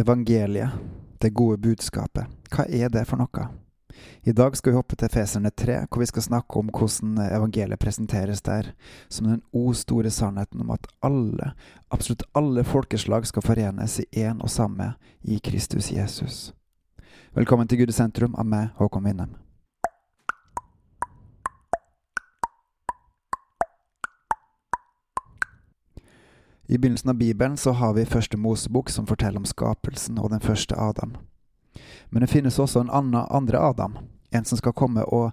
Evangeliet, det gode budskapet, hva er det for noe? I dag skal vi hoppe til Feserne 3, hvor vi skal snakke om hvordan evangeliet presenteres der, som den o store sannheten om at alle, absolutt alle folkeslag skal forenes i én og samme i Kristus Jesus. Velkommen til Gud i sentrum av meg, Håkon Winnem. I begynnelsen av Bibelen så har vi første Mosebok, som forteller om skapelsen og den første Adam. Men det finnes også en annen, andre Adam, en som skal komme og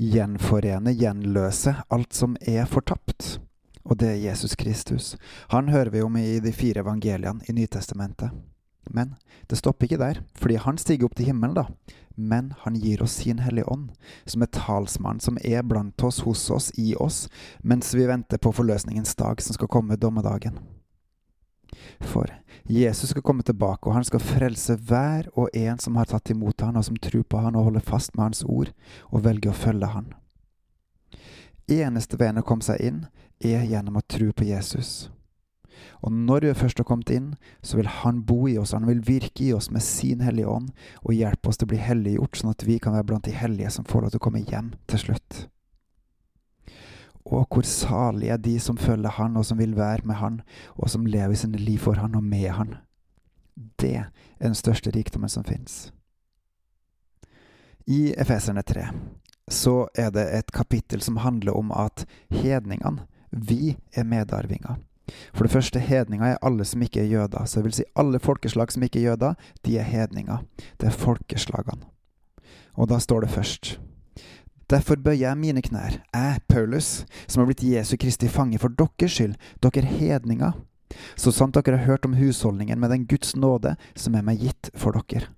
gjenforene, gjenløse, alt som er fortapt. Og det er Jesus Kristus. Han hører vi om i de fire evangeliene i Nytestamentet. Men det stopper ikke der, fordi han stiger opp til himmelen, da. Men han gir oss sin Hellige Ånd, som er talsmann, som er blant oss, hos oss, i oss, mens vi venter på forløsningens dag, som skal komme dommedagen. For Jesus skal komme tilbake, og han skal frelse hver og en som har tatt imot han, og som tror på han og holder fast med hans ord, og velger å følge han. Eneste veien å komme seg inn er gjennom å tro på Jesus. Og når vi først har kommet inn, så vil Han bo i oss, Han vil virke i oss med sin Hellige Ånd og hjelpe oss til å bli helliggjort, sånn at vi kan være blant de hellige som får lov til å komme hjem til slutt. Og hvor salige er de som følger Han, og som vil være med Han, og som lever sine liv for Han og med Han. Det er den største rikdommen som fins. I Efeserne 3 så er det et kapittel som handler om at hedningene, vi, er medarvinger. For det første, hedninger er alle som ikke er jøder. Så det vil si alle folkeslag som ikke er jøder, de er hedninger. Det er folkeslagene. Og da står det først Derfor bøyer jeg mine knær, jeg, Paulus, som har blitt Jesu Kristi fange for deres skyld, dere hedninger, så sant dere har hørt om husholdningen med den Guds nåde som er meg gitt for dere.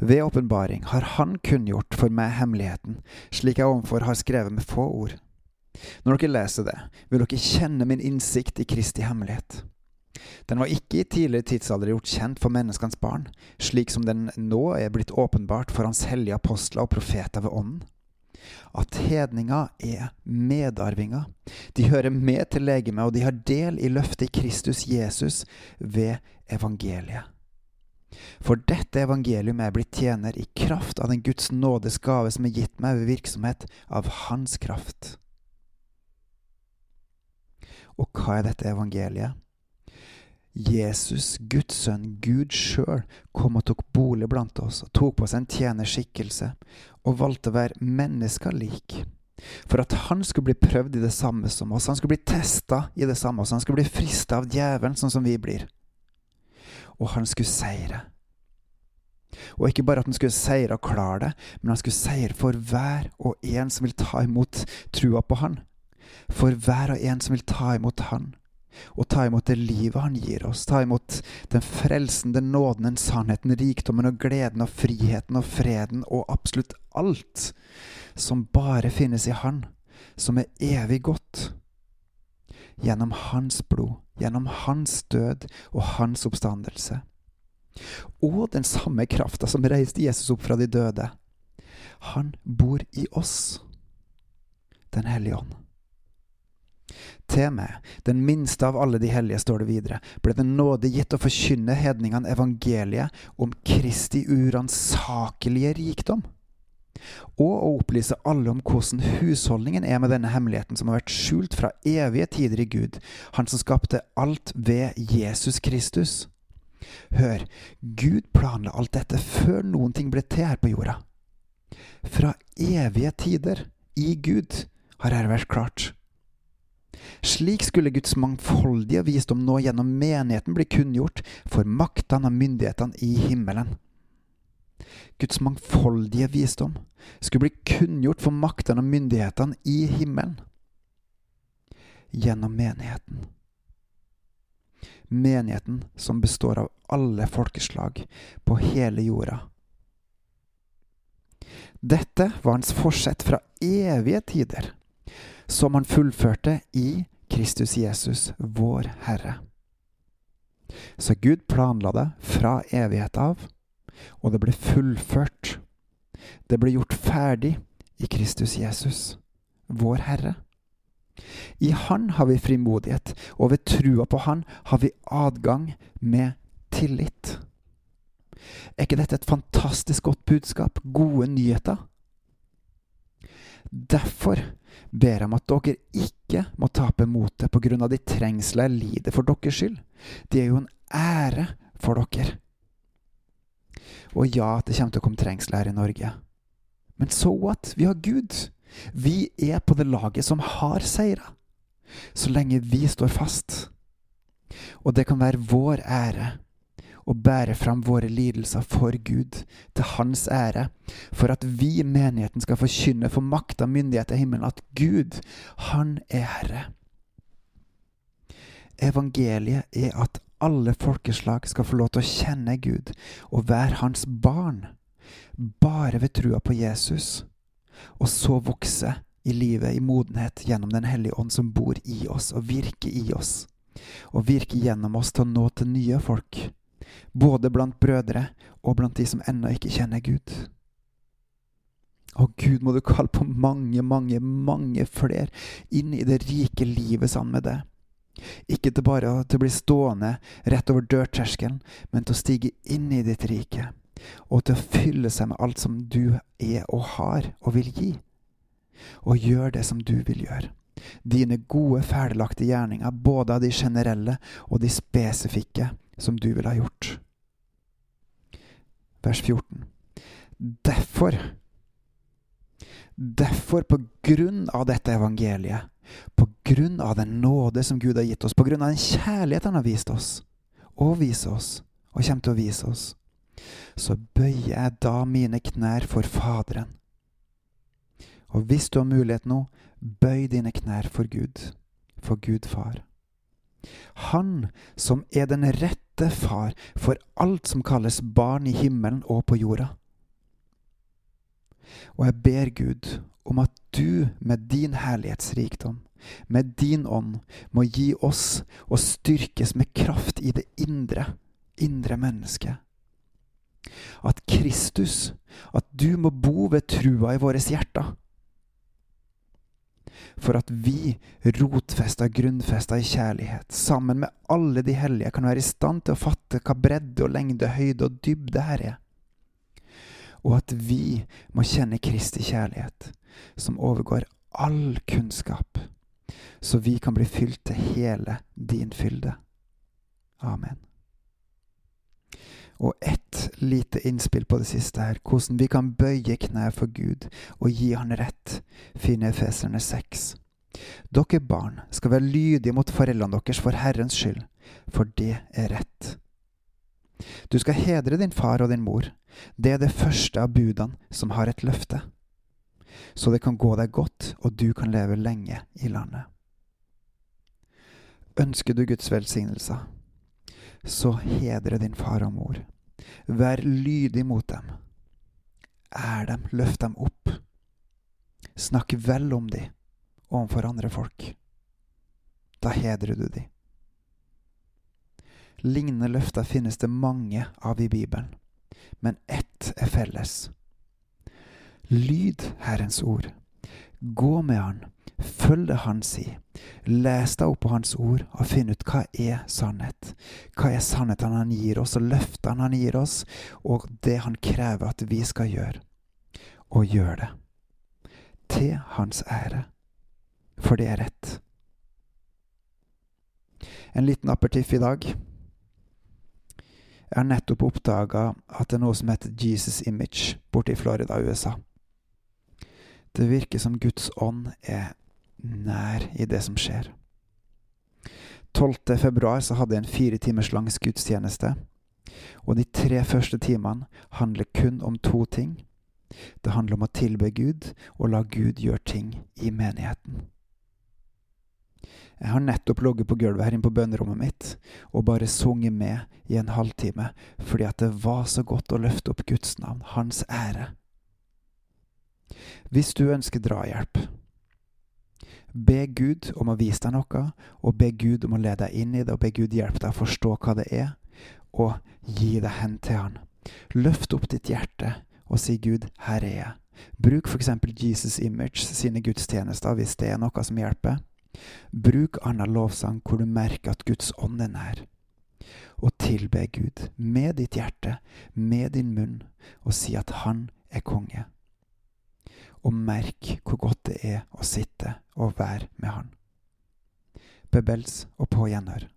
Ved åpenbaring har Han kunngjort for meg hemmeligheten, slik jeg ovenfor har skrevet med få ord. Når dere leser det, vil dere kjenne min innsikt i Kristi hemmelighet. Den var ikke i tidligere tidsalder gjort kjent for menneskenes barn, slik som den nå er blitt åpenbart for Hans hellige apostler og profeter ved Ånden at hedninger er medarvinger. De hører med til legemet, og de har del i løftet i Kristus Jesus ved evangeliet. For dette evangelium er blitt tjener i kraft av den Guds nådes gave som er gitt meg ved virksomhet av Hans kraft. Og hva er dette evangeliet? Jesus, Guds sønn, Gud sjøl, kom og tok bolig blant oss, og tok på seg en tjenerskikkelse, og valgte å være mennesker lik. For at han skulle bli prøvd i det samme som oss, han skulle bli testa i det samme, oss, han skulle bli frista av djevelen, sånn som vi blir. Og han skulle seire. Og ikke bare at han skulle seire og klare det, men han skulle seire for hver og en som vil ta imot trua på han. For hver og en som vil ta imot han og ta imot det livet han gir oss. Ta imot den frelsende nåden, den sannheten, rikdommen og gleden og friheten og freden og absolutt alt som bare finnes i Han, som er evig godt. Gjennom Hans blod, gjennom Hans død og Hans oppstandelse. Og den samme krafta som reiste Jesus opp fra de døde. Han bor i oss, Den hellige ånd. Til meg, den minste av alle de hellige, står det videre, ble det nåde gitt å forkynne hedningene evangeliet om Kristi uransakelige rikdom, og å opplyse alle om hvordan husholdningen er med denne hemmeligheten som har vært skjult fra evige tider i Gud, Han som skapte alt ved Jesus Kristus. Hør, Gud planla alt dette før noen ting ble til her på jorda. Fra evige tider, i Gud, har dette vært klart. Slik skulle Guds mangfoldige visdom nå gjennom menigheten bli kunngjort for maktene og myndighetene i himmelen. Guds mangfoldige visdom skulle bli kunngjort for maktene og myndighetene i himmelen. Gjennom menigheten. Menigheten som består av alle folkeslag på hele jorda. Dette var hans forsett fra evige tider som han fullførte i Kristus Jesus, vår Herre. Så Gud planla det fra evighet av, og det ble fullført. Det ble gjort ferdig i Kristus Jesus, vår Herre. I Han har vi frimodighet, og ved trua på Han har vi adgang med tillit. Er ikke dette et fantastisk godt budskap? Gode nyheter? Derfor ber om at dere ikke må tape motet på grunn av de trengsler jeg lider for deres skyld. Det er jo en ære for dere. Og ja, det kommer til å komme trengsler her i Norge. Men so what? Vi har Gud. Vi er på det laget som har seira. Så lenge vi står fast. Og det kan være vår ære å bære fram våre lidelser for Gud, til Hans ære, for at vi, menigheten, skal forkynne for makt og myndighet i himmelen at Gud, Han er Herre. Evangeliet er at alle folkeslag skal få lov til å kjenne Gud og være Hans barn, bare ved trua på Jesus, og så vokse i livet i modenhet gjennom Den hellige ånd som bor i oss og virker i oss, og virker gjennom oss til å nå til nye folk både blant brødre og blant de som ennå ikke kjenner Gud. Og Gud må du kalle på mange, mange, mange flere inn i det rike livet sammen med deg. Ikke til bare til å bli stående rett over dørterskelen, men til å stige inn i ditt rike, og til å fylle seg med alt som du er og har og vil gi. Og gjør det som du vil gjøre. Dine gode, ferdiglagte gjerninger, både av de generelle og de spesifikke, som du ville ha gjort. Vers 14. Derfor, derfor på grunn av dette evangeliet, på grunn av den nåde som Gud har gitt oss, på grunn av den kjærlighet Han har vist oss, og viser oss, og kommer til å vise oss, så bøyer jeg da mine knær for Faderen. Og hvis du har mulighet nå, bøy dine knær for Gud, for Gud Far. Han som er den rette far for alt som kalles barn i himmelen og på jorda. Og jeg ber Gud om at du med din herlighetsrikdom, med din ånd, må gi oss og styrkes med kraft i det indre, indre mennesket. At Kristus, at du må bo ved trua i våre hjerter for at vi, rotfesta, grunnfesta i kjærlighet, sammen med alle de hellige, kan være i stand til å fatte hva bredde og lengde, høyde og dybde her er. Og at vi må kjenne Kristi kjærlighet, som overgår all kunnskap, så vi kan bli fylt til hele din fylde. Amen. Og ett lite innspill på det siste her, hvordan vi kan bøye kne for Gud og gi Han rett, finner Efeserne 6. Dere barn skal være lydige mot foreldrene deres for Herrens skyld, for det er rett. Du skal hedre din far og din mor, det er det første av budene som har et løfte, så det kan gå deg godt og du kan leve lenge i landet. Ønsker du Guds velsignelser? Så hedre din far og mor. Vær lydig mot dem. Ær dem, løft dem opp. Snakk vel om dem overfor andre folk. Da hedrer du dem. Lignende løfter finnes det mange av i Bibelen, men ett er felles. Lyd Herrens ord. Gå med Han Følg det han sier. Les deg opp på hans ord og finn ut hva er sannhet. Hva er sannheten han gir oss, og løftene han gir oss, og det han krever at vi skal gjøre. Og gjør det. Til hans ære. For det er rett. En liten apertiff i dag. Jeg har nettopp oppdaga at det er noe som heter Jesus Image borte i Florida, USA. Det virker som Guds ånd er nær i det som skjer. 12. februar så hadde jeg en fire timers lang gudstjeneste, og de tre første timene handler kun om to ting. Det handler om å tilbe Gud og la Gud gjøre ting i menigheten. Jeg har nettopp ligget på gulvet her inne på bønnerommet mitt og bare sunget med i en halvtime fordi at det var så godt å løfte opp Guds navn, Hans ære. Hvis du ønsker drahjelp, Be Gud om å vise deg noe, og be Gud om å lede deg inn i det, og be Gud hjelpe deg å forstå hva det er, og gi deg hen til Han. Løft opp ditt hjerte og si Gud, her er jeg. Bruk f.eks. Jesus Image sine gudstjenester hvis det er noe som hjelper. Bruk annen lovsang hvor du merker at Guds ånd er nær. og tilbe Gud med ditt hjerte, med din munn, og si at Han er konge. Og merk hvor godt det er å sitte og være med Han. Bebels og på gjenhør.